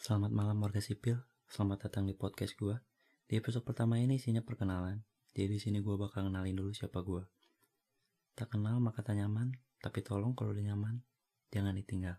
Selamat malam warga sipil, selamat datang di podcast gue. Di episode pertama ini isinya perkenalan. Jadi di sini gue bakal kenalin dulu siapa gue. Tak kenal maka tak nyaman, tapi tolong kalau udah nyaman, jangan ditinggal.